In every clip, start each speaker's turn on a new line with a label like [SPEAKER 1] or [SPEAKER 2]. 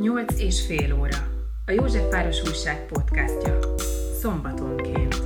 [SPEAKER 1] Nyolc és fél óra. A Józsefváros Újság podcastja. Szombatonként.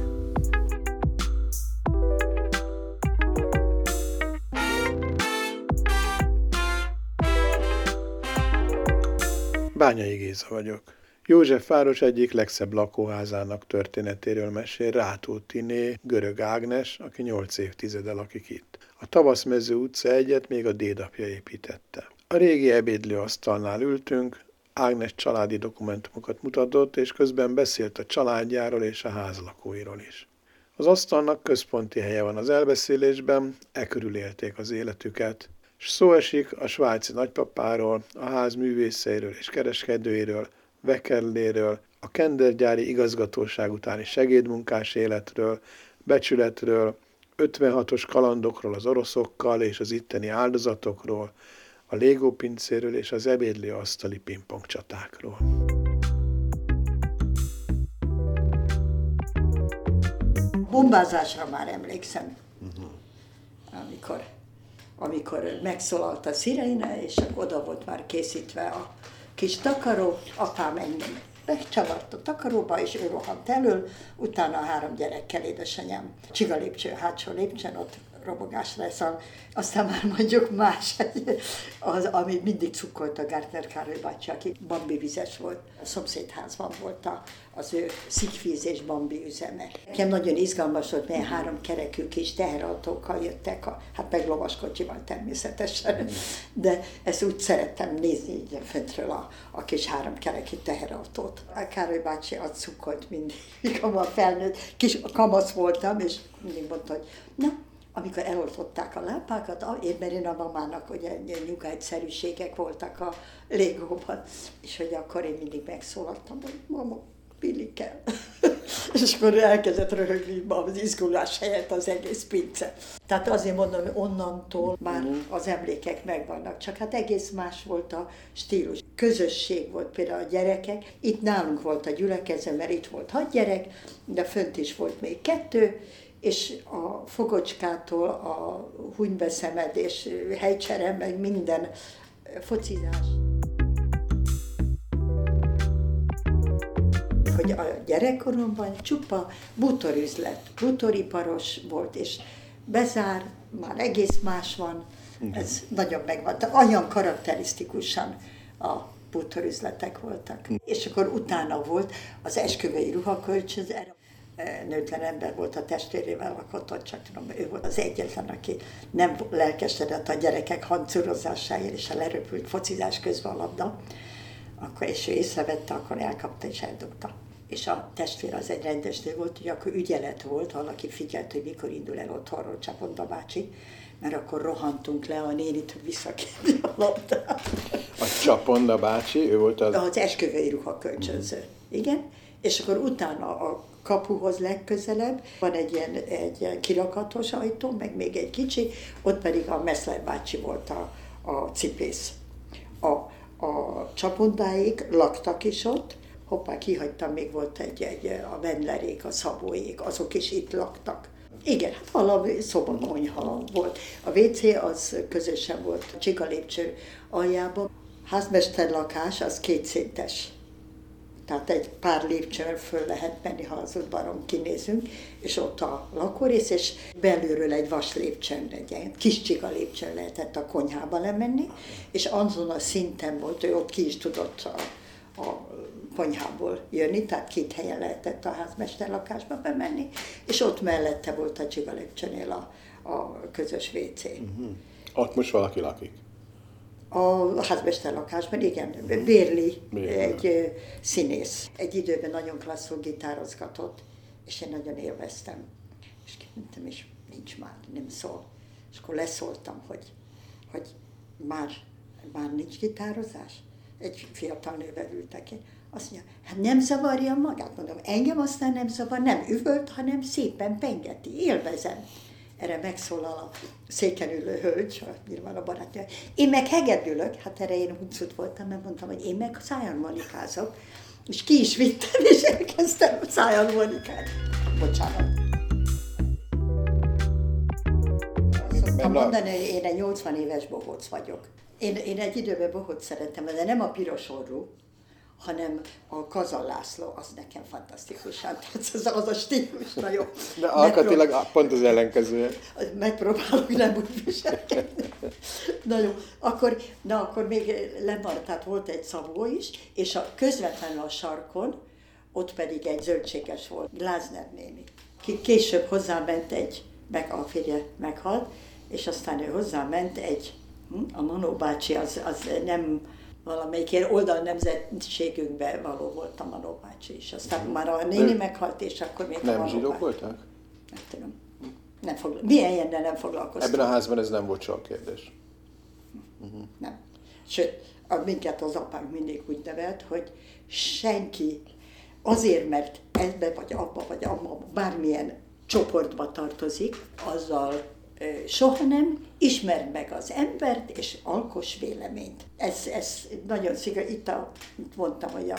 [SPEAKER 2] Bányai Géza vagyok. József város egyik legszebb lakóházának történetéről mesél Rátó Tiné, görög Ágnes, aki nyolc évtizede lakik itt. A Tavaszmező utca egyet még a dédapja építette. A régi ebédlő asztalnál ültünk, Ágnes családi dokumentumokat mutatott, és közben beszélt a családjáról és a házlakóiról is. Az asztalnak központi helye van az elbeszélésben, e körül élték az életüket, és szó esik a svájci nagypapáról, a ház művészeiről és kereskedőiről, Vekerléről, a kendergyári igazgatóság utáni segédmunkás életről, becsületről, 56-os kalandokról az oroszokkal és az itteni áldozatokról, a légópincéről és az ebédlő asztali pingpong csatákról.
[SPEAKER 3] Bombázásra már emlékszem, uh-huh. amikor, amikor megszólalt a szirene, és oda volt már készítve a kis takaró, apám engem megcsavart a takaróba, és ő rohant elől, utána a három gyerekkel édesanyám. Csiga lépcső, hátsó lépcsőn, ott robogás lesz. Aztán már mondjuk más, az, ami mindig cukkolt a Gártner Károly bácsi, aki bambi vizes volt. A szomszédházban volt a, az ő szikvíz és bambi üzeme. Nekem nagyon izgalmas volt, mert három kerekű kis teherautókkal jöttek, a, hát meg lovaskocsival természetesen, de ezt úgy szerettem nézni így föntről a, a kis három kerekű teherautót. A Károly bácsi ad cukkolt mindig, amikor felnőtt, kis kamasz voltam, és mindig mondta, hogy na, amikor eloltották a lápákat, én, mert én a mamának ugye nyugágyszerűségek voltak a légóban, és hogy akkor én mindig megszólaltam, hogy mama, pilli kell. és akkor elkezdett röhögni az izgulás helyett az egész pince. Tehát azért mondom, hogy onnantól már mhm. az emlékek megvannak, csak hát egész más volt a stílus. Közösség volt például a gyerekek, itt nálunk volt a gyülekező, mert itt volt hat gyerek, de fönt is volt még kettő, és a fogocskától a hunybeszemedés, helycsere, meg minden focizás. Hogy a gyerekkoromban csupa butorüzlet, butoriparos volt, és bezár, már egész más van, Igen. ez nagyon megvan. De olyan karakterisztikusan a bútorüzletek voltak. És akkor utána volt az esküvői ruhakölcsön, nőtlen ember volt a testvérével lakott ott, csak tudom, ő volt az egyetlen, aki nem lelkesedett a gyerekek hancúrozásáért, és a leröpült focizás közben a labda, akkor, és ő észrevette, akkor elkapta és eldugta. És a testvér az egy rendes nő volt, hogy akkor ügyelet volt, valaki figyelt, hogy mikor indul el otthonról Csaponda bácsi, mert akkor rohantunk le a nénit, hogy visszakérni a labdát.
[SPEAKER 2] A Csaponda bácsi, ő volt az...
[SPEAKER 3] Az esküvői ruha kölcsönző. Mm. Igen. És akkor utána a kapuhoz legközelebb, van egy ilyen, egy ilyen kirakatos ajtó, meg még egy kicsi, ott pedig a Meszler bácsi volt a, a cipész. A, a csapondáig laktak is ott, hoppá, kihagytam, még volt egy, egy a Vendlerék, a Szabóék, azok is itt laktak. Igen, hát valami szobakonyha volt. A WC az közösen volt, a Csiga lépcső aljában. Házmester lakás az kétszintes tehát egy pár lépcsőn föl lehet menni, ha az udvaron kinézünk, és ott a lakórész, és belülről egy vas lépcsőn, egy kis csiga lépcsőn lehetett a konyhába lemenni, és azon a szinten volt, hogy ott ki is tudott a, a konyhából jönni, tehát két helyen lehetett a házmester lakásba bemenni, és ott mellette volt a csiga lépcsőnél a, a közös WC. Uh-huh.
[SPEAKER 2] Ott most valaki lakik?
[SPEAKER 3] A házmester lakásban, igen, Bérli, egy színész. Egy időben nagyon klasszul gitározgatott, és én nagyon élveztem. És kérdeztem, és nincs már, nem szól. És akkor leszóltam, hogy, hogy már, már nincs gitározás. Egy fiatal nővel ültek én. Azt mondja, hát nem zavarja magát, mondom, engem aztán nem zavar, nem üvölt, hanem szépen pengeti, élvezem erre megszólal a széken ülő hölgy, nyilván a barátja. Én meg hegedülök, hát erre én huncut voltam, mert mondtam, hogy én meg szájan manikázok, és ki is vittem, és elkezdtem szájan manikát. Bocsánat. Szoktam mondani, hogy én egy 80 éves bohóc vagyok. Én, én egy időben bohot szerettem, de nem a piros orrú, hanem a Kazal László, az nekem fantasztikusan tetsz, az, az a stílus, na jó.
[SPEAKER 2] De alkatilag pont az ellenkezője.
[SPEAKER 3] Megpróbálok nem úgy viselkedni. Na jó, akkor, na akkor még lemaradt, tehát volt egy szabó is, és a közvetlenül a sarkon, ott pedig egy zöldséges volt, Glázner néni. Ki később hozzáment egy, meg a férje meghalt, és aztán ő hozzáment egy, hm, a Manó bácsi az, az nem valamelyik oldal nemzetségünkben való volt a bácsi is. Aztán már a néni meghalt, és akkor még
[SPEAKER 2] Nem
[SPEAKER 3] a
[SPEAKER 2] zsidók voltak?
[SPEAKER 3] Nem tudom. Nem fogla... Milyen ilyennel nem foglalkoztam?
[SPEAKER 2] Ebben a házban ez nem volt soha kérdés.
[SPEAKER 3] Nem. Sőt, a, minket az apánk mindig úgy nevelt, hogy senki azért, mert ebbe vagy abba vagy abba bármilyen csoportba tartozik, azzal soha nem ismerd meg az embert, és alkos véleményt. Ez, ez nagyon szigorú. Itt, a, itt mondtam, hogy a,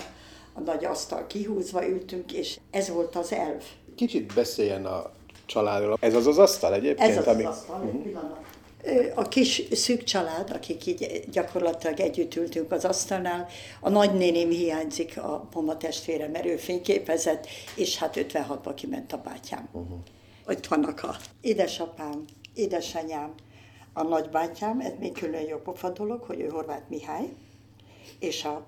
[SPEAKER 3] a nagy asztal kihúzva ültünk, és ez volt az elv.
[SPEAKER 2] Kicsit beszéljen a családról. Ez az az asztal egyébként?
[SPEAKER 3] Ez az,
[SPEAKER 2] ami...
[SPEAKER 3] az asztal, pillanat. Ö, A kis szűk család, akik így gyakorlatilag együtt ültünk az asztalnál, a nagynéném hiányzik, a mama testvére, mert ő fényképezett, és hát 56-ba kiment a bátyám. Uh-huh. Ott vannak a édesapám, édesanyám, a nagybátyám, ez még külön jó pofa dolog, hogy ő Horváth Mihály, és a,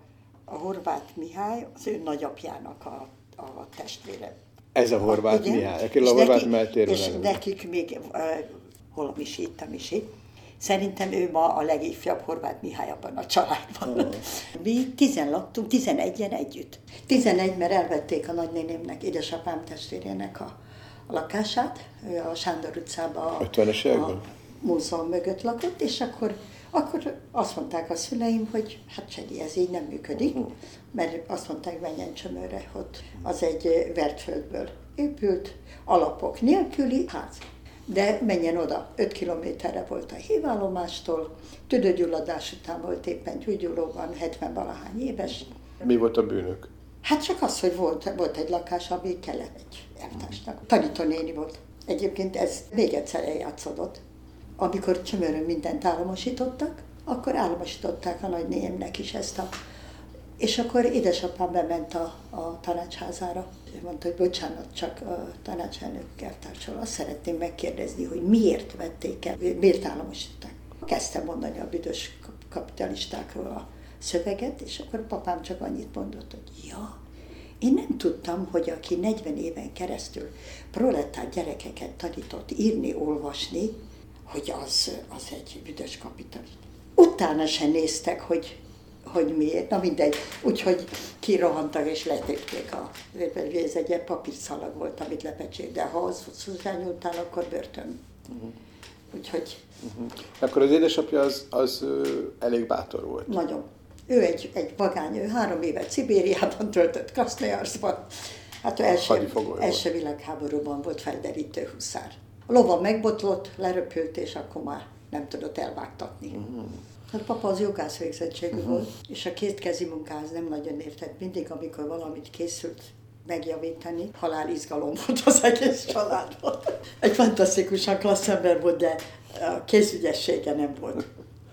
[SPEAKER 3] a Horváth Mihály az ő nagyapjának a, a testvére.
[SPEAKER 2] Ez a Horváth
[SPEAKER 3] Igen.
[SPEAKER 2] Mihály,
[SPEAKER 3] És
[SPEAKER 2] a Horváth
[SPEAKER 3] neki- És
[SPEAKER 2] elő.
[SPEAKER 3] nekik még, uh, hol a misi, itt a misi, Szerintem ő ma a legifjabb Horváth Mihály abban a családban. Mi tizen laktunk, tizenegyen együtt. Tizenegy, mert elvették a nagynénémnek, édesapám testvérének a, a lakását, a Sándor utcában a,
[SPEAKER 2] 50-es években?
[SPEAKER 3] a múzeum mögött lakott, és akkor, akkor azt mondták a szüleim, hogy hát Csedi, ez így nem működik, mert azt mondták, menjen Csömörre, ott az egy vertföldből épült, alapok nélküli ház. De menjen oda, 5 kilométerre volt a hívállomástól, tüdőgyulladás után volt éppen gyógyulóban, 70 valahány éves.
[SPEAKER 2] Mi volt a bűnök?
[SPEAKER 3] Hát csak az, hogy volt, volt egy lakás, ami kellett egy elvtársnak. Tanítónéni volt. Egyébként ez még egyszer eljátszódott. Amikor Csömörön mindent államosítottak, akkor államosították a nagynémnek is ezt a... És akkor édesapám bement a, a tanácsházára. Ő mondta, hogy bocsánat, csak a tanácselnök eltársal azt szeretném megkérdezni, hogy miért vették el, miért államosították. Kezdtem mondani a büdös kap- kapitalistákról a szöveget, és akkor a papám csak annyit mondott, hogy ja, én nem tudtam, hogy aki 40 éven keresztül proletár gyerekeket tanított írni, olvasni, hogy az, az egy büdös kapitalista. Utána se néztek, hogy, hogy miért. Na mindegy. Úgyhogy kirohantak és letépték a... Ez egy ilyen papírszalag volt, amit lepecsék, de ha az hozzányúltál, akkor börtön. Úgyhogy
[SPEAKER 2] Akkor az édesapja az, az elég bátor volt.
[SPEAKER 3] nagyon. Ő egy, egy vagány, ő három évet Szibériában töltött, Krasznojarszban. Hát ő első, első világháborúban volt felderítő huszár. A lova megbotlott, leröpült, és akkor már nem tudott elvágtatni. Uh-huh. Hát papa az jogász végzettségű uh-huh. volt, és a kétkezi munkához nem nagyon értett. Mindig, amikor valamit készült megjavítani, halál izgalom volt az egész családban. Egy fantasztikusan klassz ember volt, de a kézügyessége nem volt.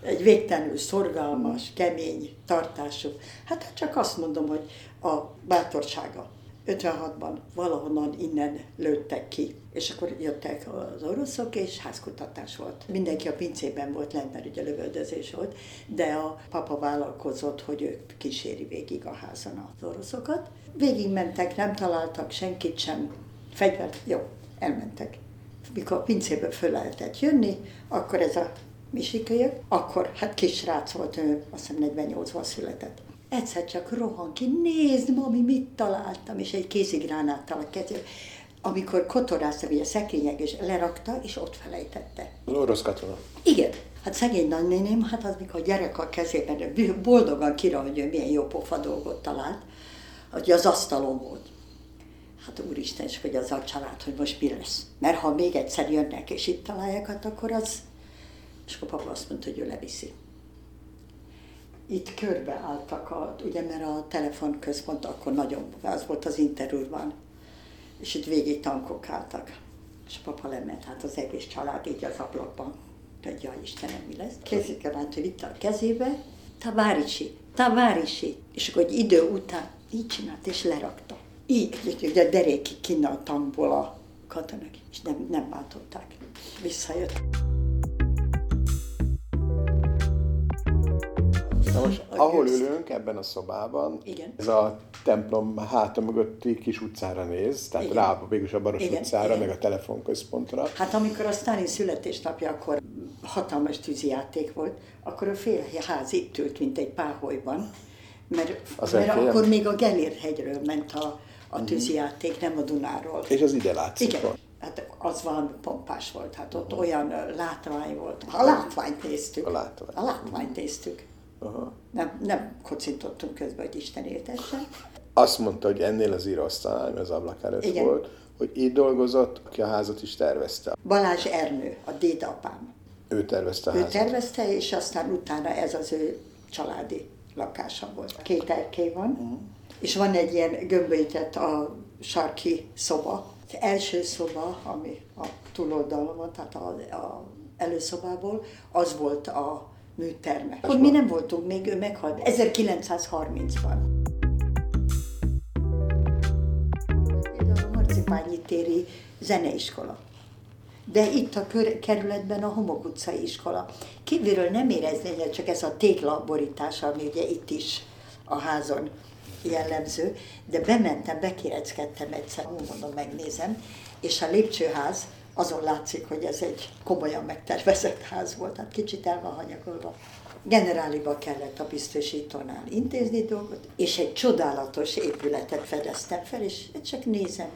[SPEAKER 3] Egy végtelenül szorgalmas, kemény, tartású. Hát csak azt mondom, hogy a bátorsága. 56-ban valahonnan innen lőttek ki, és akkor jöttek az oroszok, és házkutatás volt. Mindenki a pincében volt lent, mert ugye lövöldözés volt, de a papa vállalkozott, hogy ő kíséri végig a házon az oroszokat. Végig mentek, nem találtak senkit sem, fegyvert, jó, elmentek. Mikor a pincéből föl lehetett jönni, akkor ez a misikölyök, akkor hát kis srác volt, ő azt hiszem 48-ban született. Egyszer csak rohan ki, nézd, mami, mit találtam, és egy kézigránáttal a kezébe. Amikor kotorázta, ugye a szekrények, és lerakta, és ott felejtette.
[SPEAKER 2] Az orosz katona.
[SPEAKER 3] Igen. Hát szegény nagynéném, hát az, mikor a gyerek a kezében, boldogan kira, hogy ő milyen jó pofa dolgot talált, hogy az asztalon volt. Hát úristen, és hogy az a család, hogy most mi lesz. Mert ha még egyszer jönnek, és itt találják, hát akkor az... És akkor papa azt mondta, hogy ő leviszi. Itt körbe álltak, a, ugye, mert a telefonközpont akkor nagyon, az volt az interurban, és itt végig tankok álltak. És a papa lement, hát az egész család így az ablakban Mondta, jaj Istenem, mi lesz? Kézikerányt vitte a kezébe, tavárisi, tavárisi. És akkor egy idő után így csinált, és lerakta. Így, ugye derékig kinne a tankból a katonák, és nem, nem váltották. Visszajött.
[SPEAKER 2] Na most, ahol
[SPEAKER 3] gőz.
[SPEAKER 2] ülünk ebben a szobában,
[SPEAKER 3] Igen.
[SPEAKER 2] ez a templom háta mögötti kis utcára néz, tehát
[SPEAKER 3] Igen.
[SPEAKER 2] rá végülis a Baros
[SPEAKER 3] Igen,
[SPEAKER 2] utcára,
[SPEAKER 3] igen.
[SPEAKER 2] meg a telefonközpontra.
[SPEAKER 3] Hát amikor a Stalin születésnapja, akkor hatalmas tűzijáték volt, akkor a fél ház itt ült, mint egy páholyban, mert,
[SPEAKER 2] Az
[SPEAKER 3] mert akkor még a Gellért hegyről ment a, a tűzijáték, nem a Dunáról.
[SPEAKER 2] És az ide látszik.
[SPEAKER 3] Igen,
[SPEAKER 2] van.
[SPEAKER 3] hát az valami pompás volt, hát ott olyan ö, látvány volt. A látványt néztük.
[SPEAKER 2] A látvány.
[SPEAKER 3] A látványt néztük.
[SPEAKER 2] Aha.
[SPEAKER 3] Nem, nem kocintottunk közben, hogy Isten éltessen.
[SPEAKER 2] Azt mondta, hogy ennél az íróasztalnál, ami az ablak előtt
[SPEAKER 3] Igen.
[SPEAKER 2] volt, hogy itt dolgozott, aki a házat is tervezte.
[SPEAKER 3] Balázs Ernő, a dédapám.
[SPEAKER 2] Ő tervezte a
[SPEAKER 3] Ő
[SPEAKER 2] házat.
[SPEAKER 3] tervezte, és aztán utána ez az ő családi lakása volt. Két erkély van,
[SPEAKER 2] Mhm.
[SPEAKER 3] és van egy ilyen gömbölyített a sarki szoba. Az első szoba, ami a túloldalon van, tehát a, a előszobából, az volt a műterme. Akkor mi nem voltunk, még ő meghalt 1930-ban. Például a Marcipányi téri zeneiskola. De itt a kör, kerületben a Homok utcai iskola. Kívülről nem érezni, hogy csak ez a téglaborítás, ami ugye itt is a házon jellemző, de bementem, bekéreckedtem egyszer, mondom, megnézem, és a lépcsőház, azon látszik, hogy ez egy komolyan megtervezett ház volt, tehát kicsit el van hanyagolva. Generáliba kellett a biztosítónál intézni dolgot, és egy csodálatos épületet fedeztem fel, és csak nézem,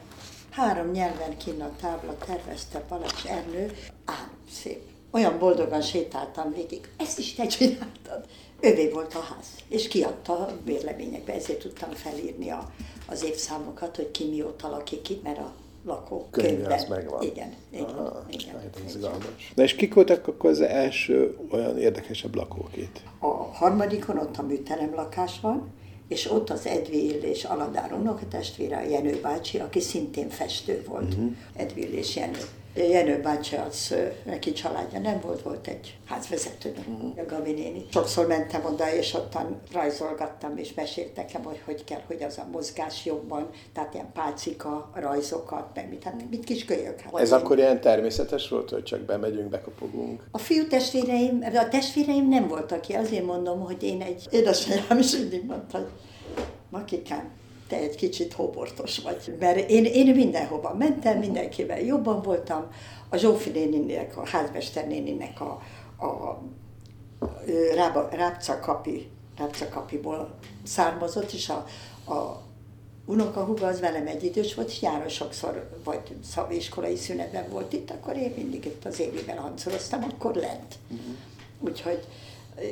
[SPEAKER 3] Három nyelven kinn a tábla tervezte Balázs Ernő, ám szép. Olyan boldogan sétáltam végig. Ezt is te csináltad. Övé volt a ház, és kiadta a bérleményekbe, ezért tudtam felírni a, az évszámokat, hogy ki mióta lakik itt, mert a lakó
[SPEAKER 2] Könyve az megvan.
[SPEAKER 3] Igen, igen,
[SPEAKER 2] Aha,
[SPEAKER 3] igen.
[SPEAKER 2] hát ez izgalmas. Na és kik voltak akkor az első olyan érdekesebb lakók itt?
[SPEAKER 3] A harmadikon ott a műterem lakás van, és ott az Edvi Illés Aladár unokatestvére, a Jenő bácsi, aki szintén festő volt. Uh-huh. Edvi Illés Jenő. Jenő bácsi az, neki családja nem volt, volt egy házvezető, a Gabi néni. Sokszor mentem oda, és ottan rajzolgattam, és mesélt nekem, hogy hogy kell, hogy az a mozgás jobban, tehát ilyen pálcika, rajzokat, meg mit, hát mit kis kölyök. Hát
[SPEAKER 2] Ez
[SPEAKER 3] én-
[SPEAKER 2] akkor ilyen természetes volt, hogy csak bemegyünk, bekopogunk?
[SPEAKER 3] a fiú testvéreim, a testvéreim nem voltak ki, azért mondom, hogy én egy édesanyám is mindig mondta, hogy Makikám, te egy kicsit hóbortos vagy. Mert én, én mindenhova mentem, mindenkivel jobban voltam. A Zsófi néninek, a házmester néninek a, a, Rába, Rápcakapi, Rápcakapiból származott, és a, a unokahuga az velem egy idős volt, és nyáron sokszor, vagy iskolai szünetben volt itt, akkor én mindig itt az évivel hancoroztam, akkor lent. Uh-huh. Úgyhogy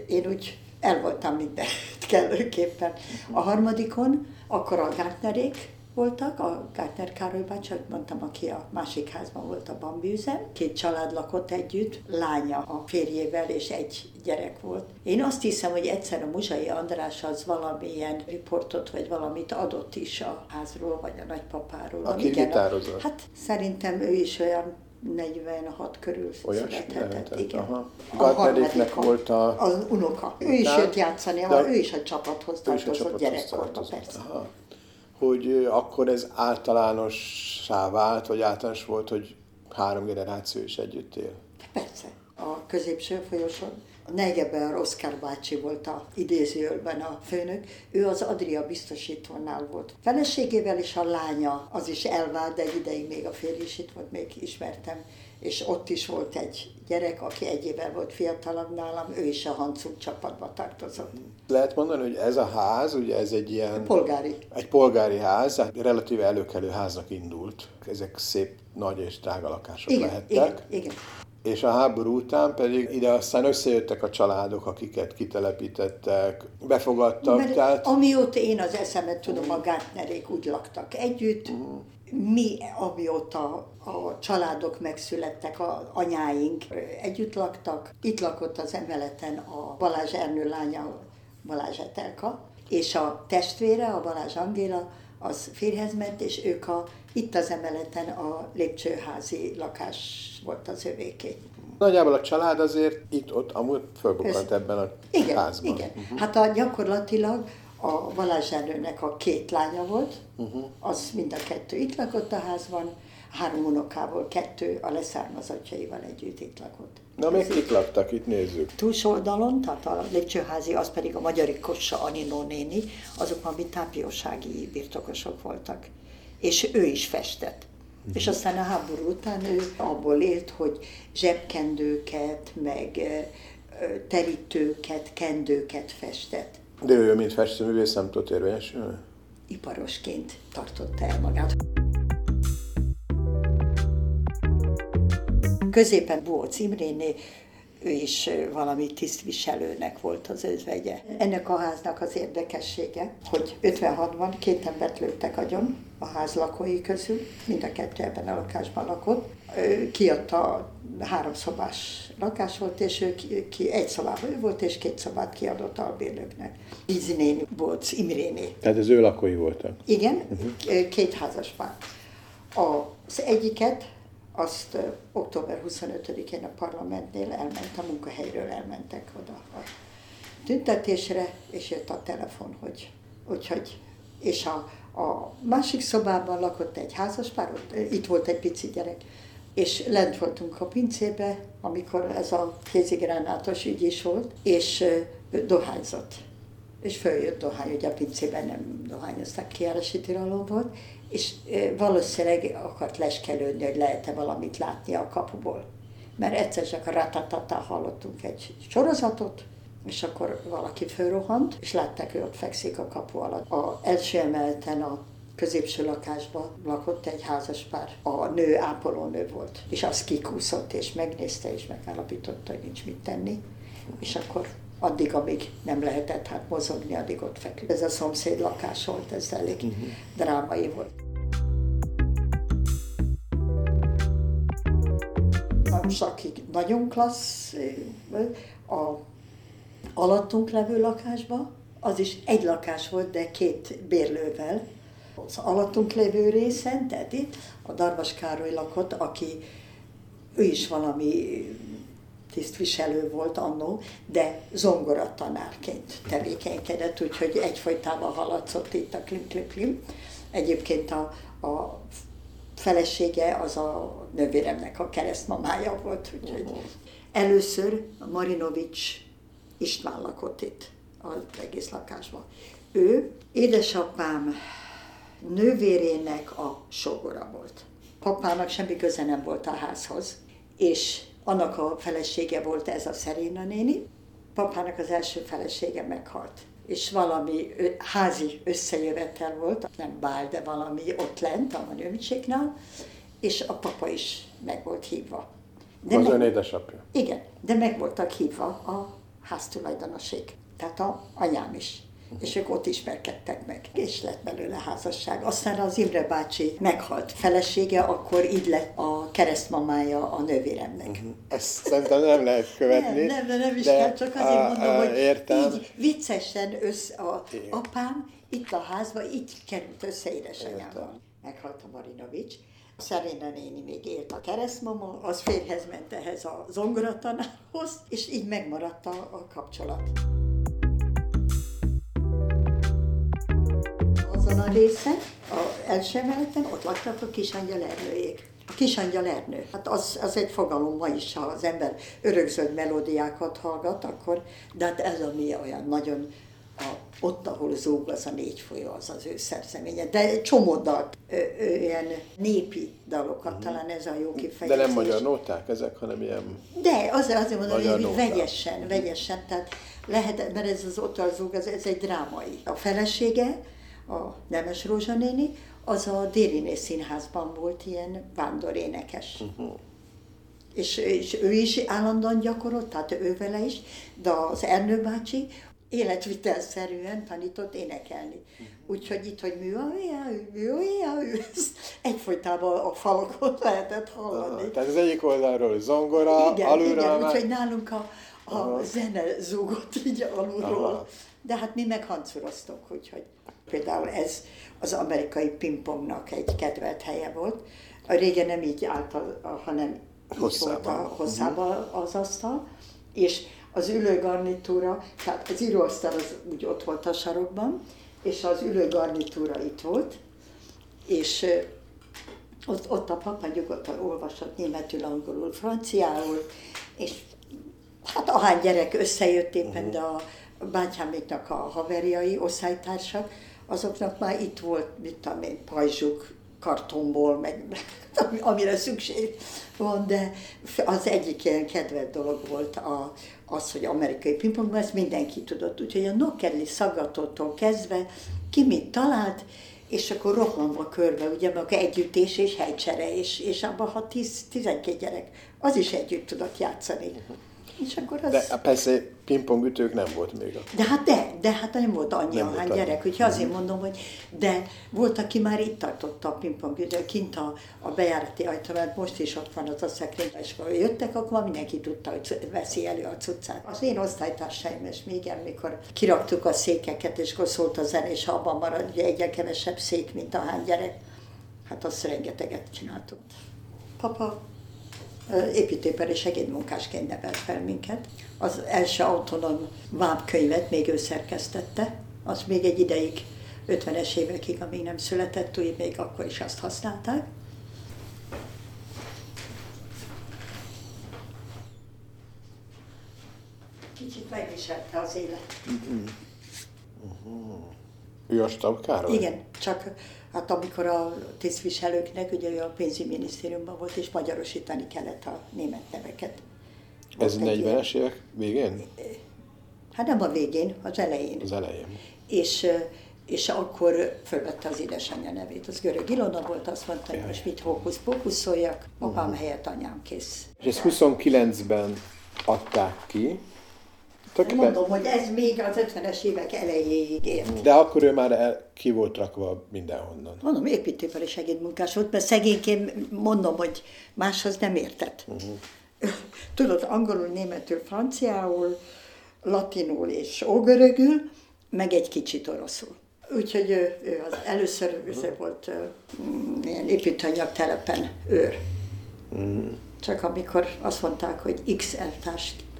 [SPEAKER 3] én úgy el voltam mindent kellőképpen. A harmadikon akkor a Gártnerék voltak, a Gártner Károly bácsi, mondtam, aki a másik házban volt a Bambi üzem. Két család lakott együtt, lánya a férjével, és egy gyerek volt. Én azt hiszem, hogy egyszer a Muzsai András az valamilyen riportot, vagy valamit adott is a házról, vagy a nagypapáról.
[SPEAKER 2] Aki
[SPEAKER 3] Igen,
[SPEAKER 2] gitározott.
[SPEAKER 3] Hát szerintem ő is olyan 46 körül
[SPEAKER 2] Olyasmi
[SPEAKER 3] születhetett.
[SPEAKER 2] lehetett,
[SPEAKER 3] Igen.
[SPEAKER 2] aha.
[SPEAKER 3] A harmadika.
[SPEAKER 2] volt a-
[SPEAKER 3] Az unoka. Ő is jött játszani,
[SPEAKER 2] de-
[SPEAKER 3] ő is a csapathoz tartozott gyerekkorban, persze.
[SPEAKER 2] Aha. Hogy akkor ez általánossá vált, vagy általános volt, hogy három generáció is együtt él?
[SPEAKER 3] Persze. A középső folyosón a Negeber Oszkár bácsi volt a idézőjelben a főnök, ő az Adria biztosítónál volt. Feleségével és a lánya, az is elvált, de egy ideig még a férj is itt volt, még ismertem, és ott is volt egy gyerek, aki egy évvel volt fiatalabb nálam, ő is a Hancuk csapatba tartozott.
[SPEAKER 2] Lehet mondani, hogy ez a ház, ugye ez egy ilyen...
[SPEAKER 3] Polgári.
[SPEAKER 2] Egy polgári ház, hát relatíve előkelő háznak indult. Ezek szép, nagy és drága lakások
[SPEAKER 3] Igen,
[SPEAKER 2] lehettek.
[SPEAKER 3] igen, igen.
[SPEAKER 2] És a háború után pedig ide aztán összejöttek a családok, akiket kitelepítettek, befogadtak,
[SPEAKER 3] Mert
[SPEAKER 2] tehát
[SPEAKER 3] amióta én az eszemet tudom, a Gártnerék úgy laktak együtt, mi, amióta a családok megszülettek, a anyáink együtt laktak. Itt lakott az emeleten a Balázs Ernő lánya, Balázs Etelka, és a testvére, a Balázs Angéla, az férhez ment, és ők a, itt az emeleten a lépcsőházi lakás volt az övéké.
[SPEAKER 2] Nagyjából a család azért itt-ott amúgy fölbukkant ebben a
[SPEAKER 3] Igen,
[SPEAKER 2] házban.
[SPEAKER 3] igen. Hát a, gyakorlatilag a Balázs Ernőnek a két lánya volt, uh-huh. az mind a kettő itt lakott a házban, három unokából kettő a leszármazottjaival együtt itt lakott.
[SPEAKER 2] Na, még kik laktak, itt nézzük.
[SPEAKER 3] Túlsó oldalon, tehát a lépcsőházi, az pedig a Magyari Kossa Aninó néni, azok valami tápiósági birtokosok voltak. És ő is festett. És aztán a háború után ő abból élt, hogy zsebkendőket, meg terítőket, kendőket festett.
[SPEAKER 2] De ő, mint festőművész, nem tudott érvényesülni?
[SPEAKER 3] Iparosként tartotta el magát. Középen Bóc Imréné, ő is valami tisztviselőnek volt az özvegye. Ennek a háznak az érdekessége, hogy 56-ban két embert lőttek agyon a ház lakói közül, mind a kettő ebben a lakásban lakott. Ő Kiadta a háromszobás lakás volt, és ő ki, ki egy szobában ő volt, és két szobát kiadott albérlőknek. Vízi néni, Bóc Imréné.
[SPEAKER 2] Tehát az ő lakói voltak.
[SPEAKER 3] Igen, uh-huh. két házas pár. Az egyiket, azt október 25-én a parlamentnél elment, a munkahelyről elmentek oda a tüntetésre, és jött a telefon, hogy, úgyhogy, és a, a másik szobában lakott egy házas pár, ott, itt volt egy pici gyerek, és lent voltunk a pincébe, amikor ez a kézigránátos ügy is volt, és dohányzott és följött dohány, ugye a pincében nem dohányoztak, kiárási tilalom és valószínűleg akart leskelődni, hogy lehet-e valamit látni a kapuból. Mert egyszer csak a ratatata hallottunk egy sorozatot, és akkor valaki fölrohant, és látták, hogy ott fekszik a kapu alatt. A első emeleten a középső lakásban lakott egy házas pár. A nő ápolónő volt, és az kikúszott, és megnézte, és megállapította, hogy nincs mit tenni. És akkor addig, amíg nem lehetett hát mozogni, addig ott feküdt. Ez a szomszéd lakás volt, ez elég uh-huh. drámai volt. Most akik nagyon klassz, a alattunk levő lakásban, az is egy lakás volt, de két bérlővel. Az alattunk levő részen, tehát itt a Darvas Károly lakott, aki ő is valami tisztviselő volt annó, de zongoratanárként tevékenykedett, úgyhogy egyfolytában haladszott itt a klim klim klim. Egyébként a, a felesége az a nővéremnek a keresztmamája volt, úgyhogy először a Marinovics István lakott itt az egész lakásban. Ő édesapám nővérének a sogora volt. Papának semmi köze nem volt a házhoz, és annak a felesége volt ez a Szeréna néni. Papának az első felesége meghalt. És valami házi összejövetel volt, nem bál, de valami ott lent, a Manőmicséknál, és a papa is meg volt hívva.
[SPEAKER 2] De az
[SPEAKER 3] meg-
[SPEAKER 2] ön édesapja.
[SPEAKER 3] igen, de meg voltak hívva a háztulajdonoség, tehát a anyám is. És ők ott ismerkedtek meg, és lett belőle házasság. Aztán az Imre bácsi meghalt felesége, akkor így lett a keresztmamája a nővéremnek.
[SPEAKER 2] Ezt szerintem nem lehet követni.
[SPEAKER 3] Nem, nem, de nem is
[SPEAKER 2] de,
[SPEAKER 3] kell, csak azért
[SPEAKER 2] á,
[SPEAKER 3] mondom, hogy
[SPEAKER 2] értem.
[SPEAKER 3] így viccesen össze, a
[SPEAKER 2] Igen.
[SPEAKER 3] apám itt a házba, így került össze édesanyával. Meghalt a Marinovics. Szeréna néni még élt a keresztmama, az férhez ment ehhez a zongoratanárhoz, és így megmaradt a, a kapcsolat. A részen, a első emeleten, ott laktak a kisangyal Ernőjék. A kisangyal Ernő, hát az, az egy fogalom ma is, ha az ember örökzöld melódiákat hallgat, akkor, de hát ez ami olyan nagyon, a, ott, ahol zúg az a négy folyó, az az ő szerzeménye. De egy csomó dalt, ö, ö, ilyen népi dalokat, talán ez a jó
[SPEAKER 2] De
[SPEAKER 3] kifejezés.
[SPEAKER 2] nem magyar nóták ezek, hanem ilyen...
[SPEAKER 3] De azért, azért mondom, hogy
[SPEAKER 2] nóta.
[SPEAKER 3] vegyesen, vegyesen, tehát lehet, mert ez az ottarzóg, ez, ez egy drámai. A felesége, a Nemes Rózsa néni, az a Dériné Színházban volt ilyen vándorénekes. Uh-huh. És, és ő is állandóan gyakorolt, tehát ő vele is, de az Ernő bácsi életvitelszerűen tanított énekelni. Úgyhogy itt, hogy műavéja, műavéja, ezt egyfolytában a falakon lehetett hallani.
[SPEAKER 2] Tehát az egyik oldalról zongora,
[SPEAKER 3] Igen,
[SPEAKER 2] alulról
[SPEAKER 3] igen,
[SPEAKER 2] már...
[SPEAKER 3] úgyhogy nálunk a, a zene zúgott így alulról.
[SPEAKER 2] Aha.
[SPEAKER 3] De hát mi meg hancuroztunk, úgyhogy például ez az amerikai pingpongnak egy kedvelt helye volt. A régen nem így állt, a, hanem így volt a, hosszában az asztal, és az ülőgarnitúra, tehát az íróasztal az úgy ott volt a sarokban, és az ülőgarnitúra itt volt, és ott, ott a papa nyugodtan olvasott németül, angolul, franciául, és hát ahány gyerek összejött éppen, de a bátyáméknak a haverjai, osztálytársak, azoknak már itt volt, mit tudom én, pajzsuk, kartonból, meg ami- amire szükség van, de az egyik ilyen kedvelt dolog volt a, az, hogy amerikai pingpong, ezt mindenki tudott. Úgyhogy a Nokkedli szaggatótól kezdve ki mit talált, és akkor rohanva körbe, ugye, meg együttés és helycsere, és, és abban, ha 10-12 gyerek, az is együtt tudott játszani. És akkor az...
[SPEAKER 2] De hát persze pingpong ütők nem volt még.
[SPEAKER 3] De hát de, de hát nem volt annyi,
[SPEAKER 2] Nem. Mhm.
[SPEAKER 3] gyerek, úgyhogy azért mondom, hogy de volt, aki már itt tartotta a pingpongütőt, kint a, a bejárati ajtó, mert most is ott van az a szekrény, és akkor jöttek, akkor mindenki tudta, hogy veszi elő a cuccát. Az én osztálytársaim, és még amikor kiraktuk a székeket, és akkor szólt a zene, és ha abban marad, ugye egyre kevesebb szék, mint ahány gyerek, hát azt rengeteget csináltuk. Papa építőipari segédmunkásként nevelt fel minket. Az első autonóm vámkönyvet még ő szerkesztette, az még egy ideig, 50-es évekig, amíg nem született, úgy még akkor is azt használták. Kicsit megviselte az élet.
[SPEAKER 2] Ő a Stab Károly?
[SPEAKER 3] Igen, csak hát amikor a tisztviselőknek, ugye ő a pénzügyminisztériumban volt, és magyarosítani kellett a német neveket.
[SPEAKER 2] Ez
[SPEAKER 3] Volt egy
[SPEAKER 2] 40-es évek végén?
[SPEAKER 3] Hát nem a végén, az elején.
[SPEAKER 2] Az elején.
[SPEAKER 3] És, ö, és akkor fölvette az édesanyja nevét. Az görög Ilona volt, azt mondta, hogy most mit hókusz-pókuszoljak, apám helyett anyám kész.
[SPEAKER 2] És ezt 29-ben adták ki. Tulajdonképpen-
[SPEAKER 3] Mondom, hogy ez még az 50-es évek elejéig ért.
[SPEAKER 2] De akkor ő már el, ki volt rakva mindenhonnan.
[SPEAKER 3] Mondom, építőipari segédmunkás volt, mert szegényként mondom, hogy máshoz nem értett. Uh-huh. Tudod, angolul, németül, franciául, latinul és ógörögül, meg egy kicsit oroszul. Úgyhogy ő, ő az először, először volt ö, mm, ilyen építőanyag telepen őr. Csak amikor azt mondták, hogy X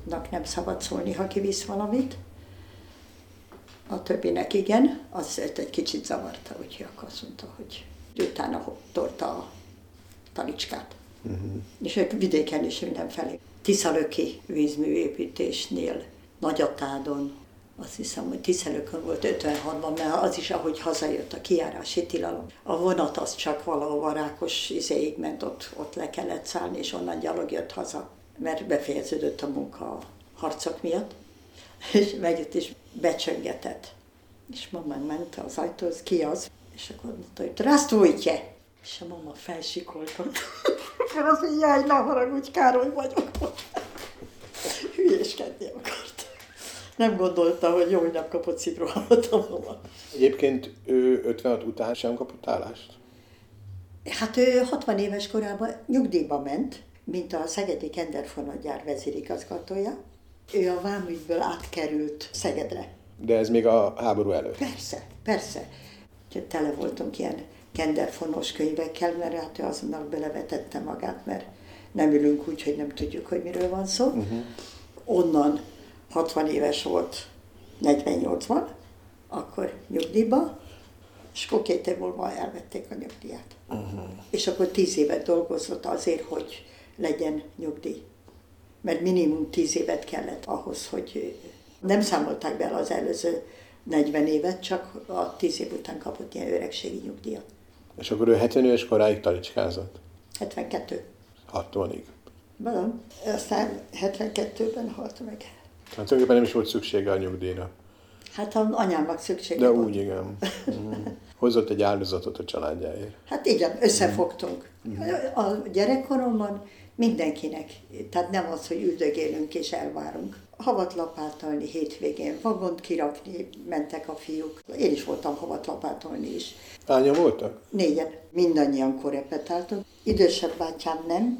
[SPEAKER 3] eltársnak nem szabad szólni, ha kivisz valamit, a többinek igen, az őt egy kicsit zavarta, úgyhogy akkor azt mondta, hogy utána tolta a talicskát. Uh-huh. És ők vidéken is mindenfelé. Tiszalöki vízműépítésnél, Nagyatádon, azt hiszem, hogy Tiszelőkön volt 56-ban, mert az is, ahogy hazajött a kijárási tilalom. A vonat az csak valahova Rákos izéig ment, ott, ott le kellett szállni, és onnan gyalog jött haza, mert befejeződött a munka a harcok miatt, és megjött is becsöngetett. És mama ment az ajtóhoz, ki az? És akkor mondta, hogy drasztújtje! És a mama felsikoltott. Mert azt hogy jaj, ne haragudj, Károly vagyok. Hülyéskedni akart. Nem gondolta, hogy jó, hogy nem kapott szívrohamot a mama.
[SPEAKER 2] Egyébként ő 56 után sem kapott állást?
[SPEAKER 3] Hát ő 60 éves korában nyugdíjba ment, mint a Szegedi Kenderfonat vezérigazgatója. Ő a vámügyből átkerült Szegedre.
[SPEAKER 2] De ez még a háború előtt.
[SPEAKER 3] Persze, persze. Úgyhogy tele voltunk ilyen kenderfonos könyvekkel, mert hát ő azonnal belevetette magát, mert nem ülünk úgy, hogy nem tudjuk, hogy miről van szó. Uh-huh. Onnan 60 éves volt, 48-ban, akkor nyugdíjba, és akkor két év múlva elvették a nyugdíját. Uh-huh. És akkor 10 évet dolgozott azért, hogy legyen nyugdíj. Mert minimum 10 évet kellett ahhoz, hogy nem számolták bele az előző 40 évet, csak a 10 év után kapott ilyen öregségi nyugdíjat.
[SPEAKER 2] És akkor ő 70 éves koráig talicskázott?
[SPEAKER 3] 72.
[SPEAKER 2] 60-ig.
[SPEAKER 3] Van. Aztán 72-ben halt meg.
[SPEAKER 2] Hát tulajdonképpen nem is volt szüksége a nyugdíjra.
[SPEAKER 3] Hát a anyámnak szüksége
[SPEAKER 2] De
[SPEAKER 3] volt.
[SPEAKER 2] úgy, igen. Mm. Hozott egy áldozatot a családjáért.
[SPEAKER 3] Hát igen, összefogtunk. A gyerekkoromban mindenkinek, tehát nem az, hogy üldögélünk és elvárunk. Havat lapátolni hétvégén, vagont kirakni, mentek a fiúk. Én is voltam havat lapátolni is.
[SPEAKER 2] Hányan voltak?
[SPEAKER 3] Négyen, mindannyian korepetáltunk. Idősebb bátyám nem,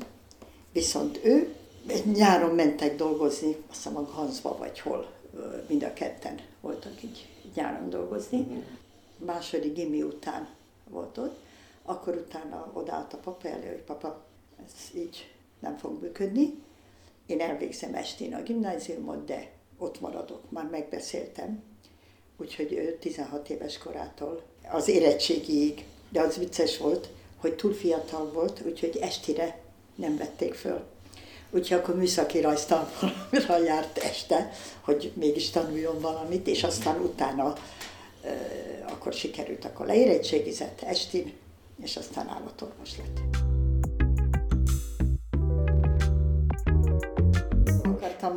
[SPEAKER 3] viszont ő nyáron mentek dolgozni, azt hiszem a Ganzba vagy hol, mind a ketten voltak így nyáron dolgozni. Második gimi után volt ott, akkor utána odaállt a papa elő, hogy papa, ez így nem fog működni. Én elvégzem estén a gimnáziumot, de ott maradok, már megbeszéltem. Úgyhogy ő 16 éves korától az érettségiig, de az vicces volt, hogy túl fiatal volt, úgyhogy estire nem vették föl. Úgyhogy akkor műszaki rajztanfolyamra járt este, hogy mégis tanuljon valamit, és aztán utána akkor sikerült, akkor leérettségizett estin, és aztán állatorvos lett.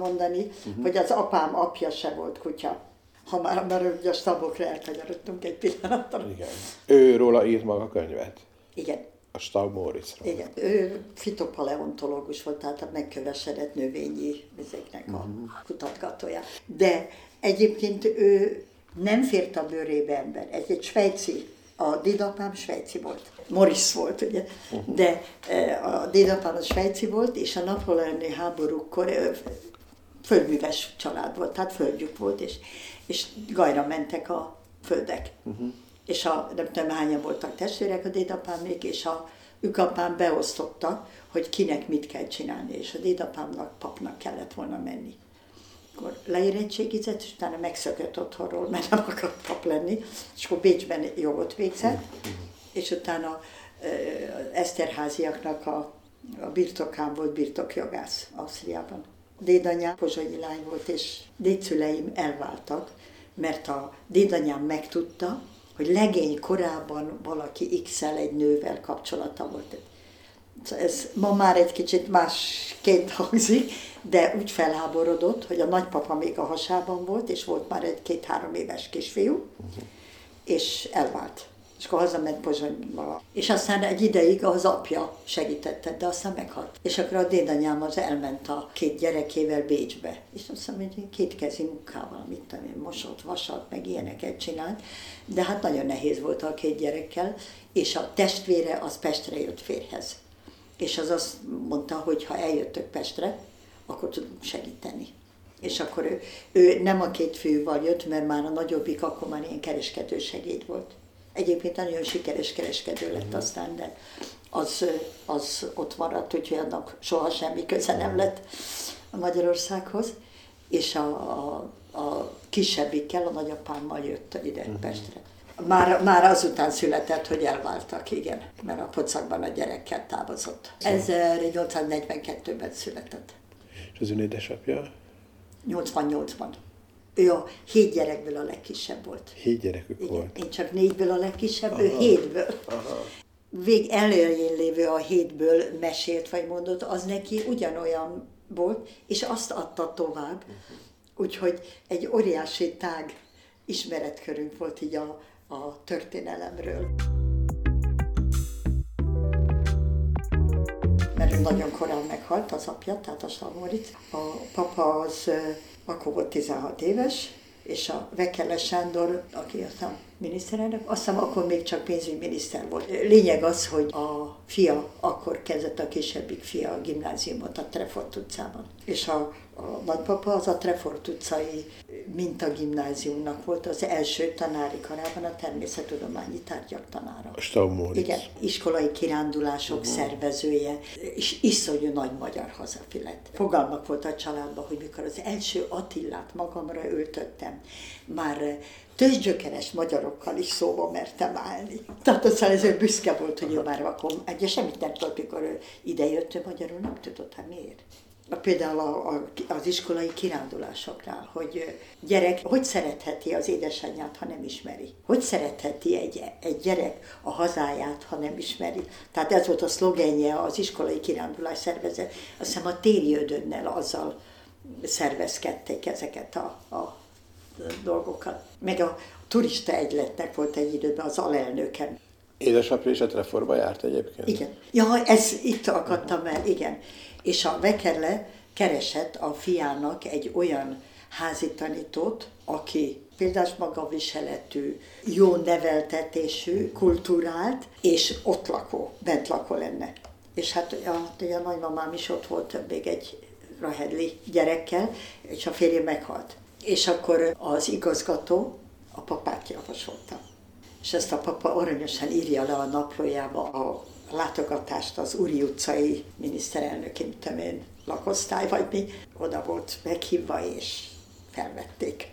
[SPEAKER 3] Mondani, uh-huh. hogy az apám apja se volt kutya. Ha már, a stabokra elkanyarodtunk egy pillanatra.
[SPEAKER 2] Igen. Ő róla írt maga könyvet.
[SPEAKER 3] Igen.
[SPEAKER 2] A Staub Moritzról.
[SPEAKER 3] Igen. Ő fitopaleontológus volt, tehát a megkövesedett növényi ezeknek a uh-huh. kutatgatója. De egyébként ő nem fért a bőrébe ember. Ez egy svájci, a dédapám svájci volt. Morris volt, ugye, de e, a dédapám a svájci volt, és a napoleoni háborúkkor e, földműves család volt, tehát földjük volt, és, és gajra mentek a földek. Uh-huh. És a, nem tudom hányan voltak testvérek a dédapám még, és a ükapám beosztotta, hogy kinek mit kell csinálni, és a dédapámnak papnak kellett volna menni akkor leérettségizett, és utána megszökött otthonról, mert nem akart pap lenni, és akkor Bécsben jogot végzett, és utána Eszterháziaknak a, a birtokán volt birtokjogász Ausztriában. Dédanyám pozsonyi lány volt, és dédszüleim elváltak, mert a dédanyám megtudta, hogy legény korában valaki x egy nővel kapcsolata volt. Ez ma már egy kicsit másként hangzik, de úgy felháborodott, hogy a nagypapa még a hasában volt, és volt már egy két-három éves kisfiú, uh-huh. és elvált. És akkor hazament Pozsonyba. És aztán egy ideig az apja segítette, de aztán meghalt. És akkor a dédanyám az elment a két gyerekével Bécsbe. És azt hiszem, hogy két kezi munkával, mit tudom én, mosott, vasalt, meg ilyeneket csinált. De hát nagyon nehéz volt a két gyerekkel, és a testvére az Pestre jött férhez. És az azt mondta, hogy ha eljöttök Pestre, akkor tudunk segíteni. És akkor ő, ő nem a két fiúval jött, mert már a nagyobbik akkor már ilyen kereskedő segéd volt. Egyébként nagyon sikeres kereskedő lett aztán, de az, az ott maradt, úgyhogy annak soha semmi köze nem lett a Magyarországhoz. És a, a, a kisebbikkel, a nagyapámmal jött ide uh-huh. Pestre. Már, már azután született, hogy elváltak, igen, mert a pocakban a gyerekkel távozott. 1842-ben született.
[SPEAKER 2] És az ön édesapja?
[SPEAKER 3] 88-ban. Ő a hét gyerekből a legkisebb volt.
[SPEAKER 2] Hét gyerekük
[SPEAKER 3] Igen,
[SPEAKER 2] volt?
[SPEAKER 3] Én csak négyből a legkisebb, Aha. ő hétből. Aha. Vég elején lévő a hétből mesélt vagy mondott, az neki ugyanolyan volt, és azt adta tovább. Uh-huh. Úgyhogy egy óriási tág ismeretkörünk volt így a, a történelemről. mert nagyon korán meghalt az apja, tehát a Salmorit. A papa az akkor volt 16 éves, és a Vekele Sándor, aki aztán miniszterelnök, azt hiszem akkor még csak pénzügyminiszter volt. Lényeg az, hogy a fia, akkor kezdett a kisebbik fia a gimnáziumot a Trefort utcában. És a a nagypapa az a Trefort utcai mintagimnáziumnak volt az első tanári karában a természettudományi tárgyak tanára. Igen, iskolai kirándulások uh-huh. szervezője, és iszonyú nagy magyar hazafi lett. Fogalmak volt a családban, hogy mikor az első Attillát magamra öltöttem, már tőzsgyökeres magyarokkal is szóba mertem állni. Tehát aztán ez büszke volt, hogy ő már akkor, egy semmit nem tudott, mikor ő idejött, ő magyarul nem tudott, hát miért? Például a, a, az iskolai kirándulásoknál, hogy gyerek hogy szeretheti az édesanyját, ha nem ismeri? Hogy szeretheti egy, egy gyerek a hazáját, ha nem ismeri? Tehát ez volt a szlogenje az iskolai kirándulás szervezet. Azt hiszem a téri ödönnel azzal szervezkedték ezeket a, a dolgokat. Meg a turista egyletnek volt egy időben az alelnöken.
[SPEAKER 2] Édesapja is a Treforba járt egyébként?
[SPEAKER 3] Igen. Ja, ez itt akadtam el, igen és a Vekerle keresett a fiának egy olyan házi tanítót, aki példás magaviseletű, jó neveltetésű, kultúrált, és ott lakó, bent lakó lenne. És hát a, a nagymamám is ott volt még egy rahedli gyerekkel, és a férje meghalt. És akkor az igazgató a papát javasolta. És ezt a papa aranyosan írja le a naplójába a látogatást az Úri utcai miniszterelnöki, mint én, lakosztály, vagy mi, oda volt meghívva, és felvették.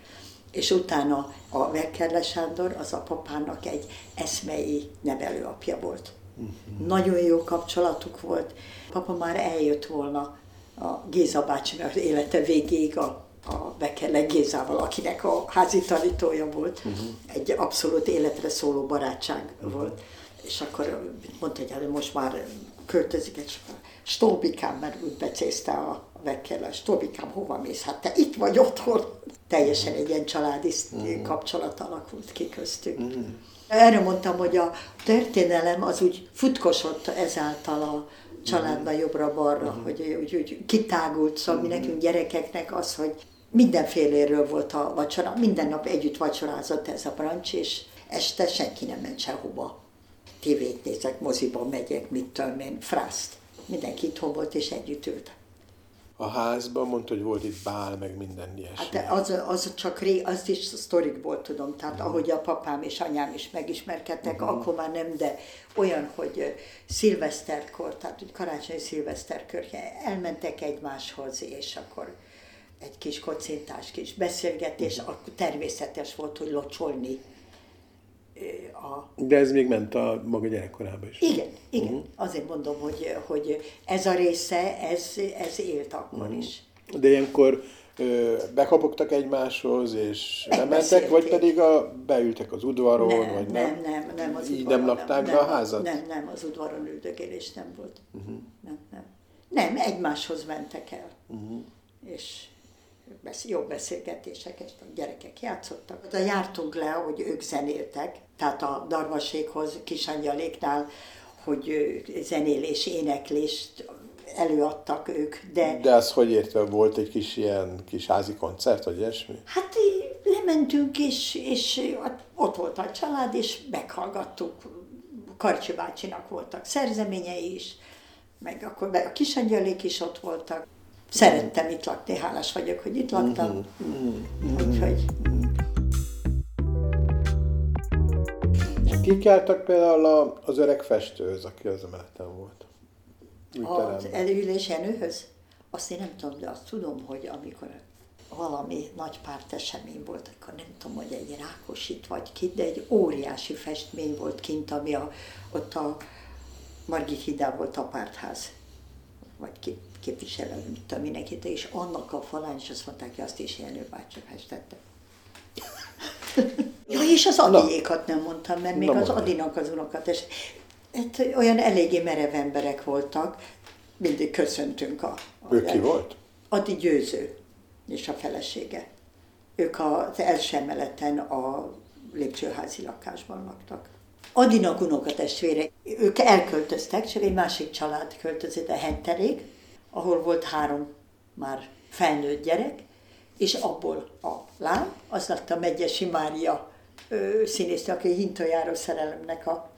[SPEAKER 3] És utána a Vekkerle Sándor az a papának egy eszmei nevelőapja volt. Uh-huh. Nagyon jó kapcsolatuk volt. Papa már eljött volna a Géza bácsi, az élete végéig a a Bekele Gézával, akinek a házi tanítója volt, uh-huh. egy abszolút életre szóló barátság uh-huh. volt. És akkor mondta, hogy hát most már költözik, és Stóbikám, mert úgy becézte a Bekele, Stóbikám, hova mész? Hát te itt vagy otthon. Teljesen egy ilyen családi uh-huh. kapcsolat alakult ki köztünk. Uh-huh. Erre mondtam, hogy a történelem az úgy futkosott ezáltal a családban jobbra-balra, uh-huh. hogy úgy, úgy kitágult, szóval uh-huh. mi nekünk gyerekeknek az, hogy mindenféléről volt a vacsora, minden nap együtt vacsorázott ez a brancs, és este senki nem ment sehova. Tévét nézek, moziba megyek, mit tudom én, frászt. Mindenki itthon volt, és együtt ült.
[SPEAKER 2] A házban mondta, hogy volt itt bál, meg minden ilyesmi.
[SPEAKER 3] Hát az, az csak ré, azt is sztorikból tudom, tehát uh-huh. ahogy a papám és anyám is megismerkedtek, uh-huh. akkor már nem, de olyan, hogy szilveszterkor, tehát hogy karácsonyi szilveszterkör, elmentek egymáshoz, és akkor egy kis kocintás, kis beszélgetés, uh-huh. akkor természetes volt, hogy locsolni.
[SPEAKER 2] A... De ez még ment a maga gyerekkorában is.
[SPEAKER 3] Igen, igen. Uh-huh. Azért mondom, hogy, hogy ez a része, ez, ez élt akkor uh-huh. is.
[SPEAKER 2] De ilyenkor ö, bekapogtak egymáshoz, és nem mentek, vagy pedig a, beültek az udvaron,
[SPEAKER 3] nem,
[SPEAKER 2] vagy
[SPEAKER 3] nem? Nem, nem, nem az
[SPEAKER 2] Így udvaron, nem lakták nem, be a házat?
[SPEAKER 3] Nem, nem, az udvaron üldögélés nem volt. Uh-huh. Nem, nem. Nem, egymáshoz mentek el. Uh-huh. És jó beszélgetések, és a gyerekek játszottak. De jártunk le, hogy ők zenéltek, tehát a Darvaséghoz, Kisangyaléknál, hogy zenélés, éneklést előadtak ők, de...
[SPEAKER 2] De az hogy értve, volt egy kis ilyen kis házi koncert, vagy ilyesmi?
[SPEAKER 3] Hát lementünk, és, és ott volt a család, és meghallgattuk. Karcsi bácsinak voltak szerzeményei is, meg akkor a kisangyalék is ott voltak szerettem itt lakni, hálás vagyok, hogy itt laktam. Mm-hmm. Úgyhogy...
[SPEAKER 2] Kik jártak például az öreg festőhöz, aki az emeleten volt?
[SPEAKER 3] Az előülés Jenőhöz? Azt én nem tudom, de azt tudom, hogy amikor valami nagy párt esemény volt, akkor nem tudom, hogy egy Rákosit vagy ki, de egy óriási festmény volt kint, ami a, ott a Margit hidá volt a pártház, vagy képviselő, mit tudom mindenkit, és annak a falán is azt mondták, hogy azt is Jenő bácsi festette. ja, és az Adiékat nem mondtam, mert még Na, az Adinak az unokat, és hát olyan eléggé merev emberek voltak, mindig köszöntünk a... a
[SPEAKER 2] ő ki volt?
[SPEAKER 3] Adi Győző és a felesége. Ők az első emeleten a lépcsőházi lakásban laktak. Adinak unokatestvére, ők elköltöztek, csak egy másik család költözött, a Henterék, ahol volt három már felnőtt gyerek, és abból a lány, az lett a Megyesi Mária színésznő, aki Hintojáró szerelemnek a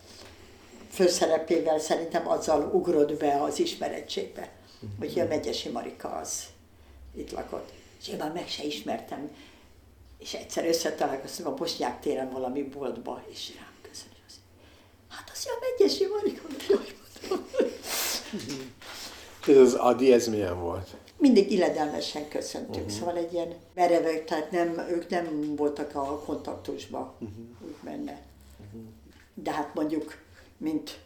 [SPEAKER 3] főszerepével szerintem azzal ugrott be az ismerettségbe, uh-huh. hogy a Megyesi Marika az itt lakott. És én már meg se ismertem, és egyszer összetalálkoztunk a Bosnyák téren valami boltba, és rám hát az a Megyesi Marika, jaj,
[SPEAKER 2] ez az Adi, ez milyen volt?
[SPEAKER 3] Mindig illedelmesen köszöntünk, uh-huh. szóval egy ilyen merevek, tehát nem, ők nem voltak a kontaktusba, uh-huh. úgy benne. Uh-huh. De hát mondjuk, mint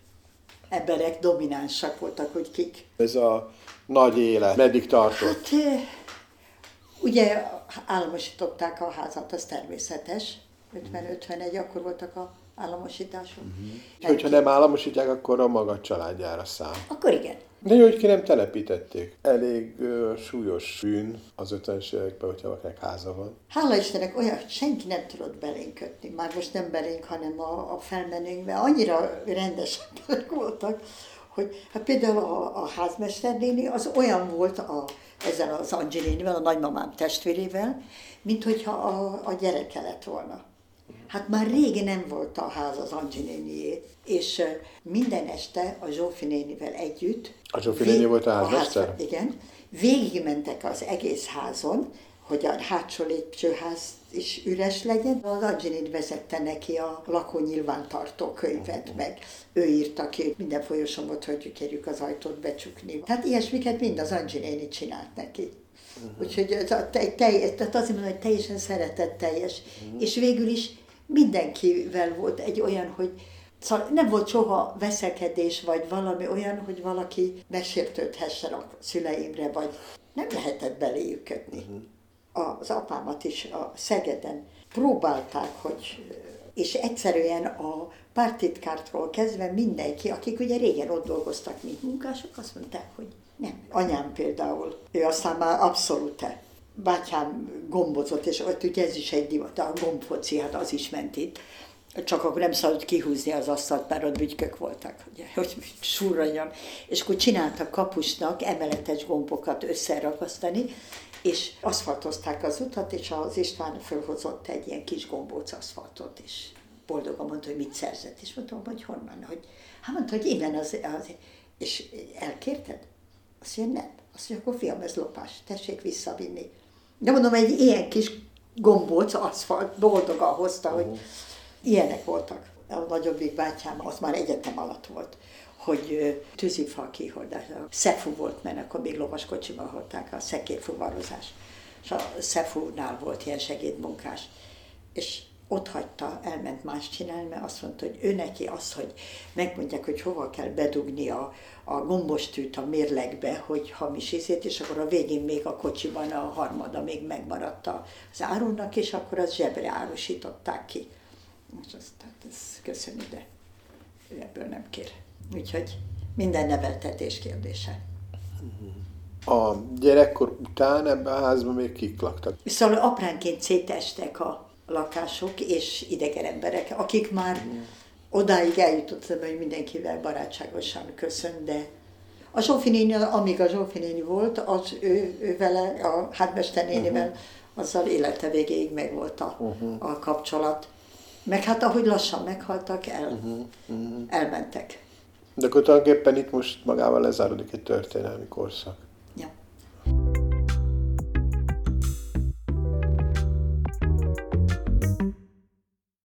[SPEAKER 3] emberek dominánsak voltak, hogy kik.
[SPEAKER 2] Ez a nagy élet, meddig tartott? Hát,
[SPEAKER 3] ugye államosították a házat, az természetes. 50-51, akkor voltak a államosítások. Uh-huh.
[SPEAKER 2] Hogyha nem államosítják, akkor a maga családjára száll.
[SPEAKER 3] Akkor igen.
[SPEAKER 2] De jó, hogy ki nem telepítették. Elég ö, súlyos bűn az 50-es években, hogyha valakinek háza van.
[SPEAKER 3] Hála Istennek olyan, senki nem tudott belénk kötni. Már most nem belénk, hanem a, a felmenőnkbe. Annyira rendesek voltak, hogy hát például a, a házmester néni az olyan volt a, ezzel az Angelinivel, a nagymamám testvérével, mint hogyha a, a gyereke lett volna. Hát már régen nem volt a ház az Ancsi nénié, és minden este a Zsófi nénivel együtt.
[SPEAKER 2] A Zsófi néni volt a házmester?
[SPEAKER 3] igen. Végigmentek az egész házon, hogy a hátsó lépcsőház is üres legyen. Az Angelin vezette neki a lakó nyilvántartó könyvet, meg ő írta ki minden folyosomot, hogy kérjük az ajtót becsukni. Tehát ilyesmiket mind az Angelini csinált neki. Uh-huh. Úgyhogy ez a te, te, tehát azért mondom, hogy teljesen szeretetteljes. Uh-huh. És végül is mindenkivel volt egy olyan, hogy Szóval nem volt soha veszekedés, vagy valami olyan, hogy valaki megsértődhessen a szüleimre, vagy nem lehetett beléjük kötni. Uh-huh. Az apámat is a Szegeden próbálták, hogy és egyszerűen a pártitkártól kezdve mindenki, akik ugye régen ott dolgoztak, mint munkások, azt mondták, hogy nem. Anyám például, ő aztán már abszolút bátyám gombozott, és ott ugye ez is egy divat, a gombfoci, hát az is ment itt. Csak akkor nem szabad kihúzni az asztalt, mert ott bütykök voltak, ugye, hogy surranjam. És akkor csináltak kapusnak emeletes gombokat összerakasztani, és aszfaltozták az utat, és az István fölhozott egy ilyen kis gombóc aszfaltot, és boldogan mondta, hogy mit szerzett. És mondtam, hogy honnan, hogy hát mondta, hogy innen az, az és elkérted? Azt mondja, nem. Azt mondja, akkor fiam, ez lopás, tessék visszavinni. De mondom, egy ilyen kis gombóc aszfalt boldogan hozta, uh-huh. hogy ilyenek voltak. A nagyobbik bátyám, az már egyetem alatt volt, hogy tűzifa kihordás. A Szefu volt, mert akkor még lovaskocsiban hordták a szekérfuvarozás. És a Szefúnál volt ilyen segédmunkás. És ott hagyta, elment más csinálni, mert azt mondta, hogy ő neki az, hogy megmondják, hogy hova kell bedugni a, a gombostűt a mérlegbe, hogy hamis izét, és akkor a végén még a kocsiban a harmada még megmaradt az árunak, és akkor az zsebre árusították ki. Most azt, tehát ez köszönjük, de ebből nem kér. Úgyhogy minden neveltetés kérdése.
[SPEAKER 2] A gyerekkor után ebben a házban még kik laktak?
[SPEAKER 3] Szóval apránként szétestek a lakások és idegen emberek, akik már mm. odáig eljutottam, hogy mindenkivel barátságosan köszön, de a Zsófi néni, amíg a Zsófi néni volt, az ő, ő vele, a hátmester nénivel, uh-huh. azzal élete végéig megvolt a, uh-huh. a kapcsolat. Meg hát ahogy lassan meghaltak, el, uh-huh. Uh-huh. elmentek.
[SPEAKER 2] De akkor tulajdonképpen itt most magával lezáródik egy történelmi korszak. Ja.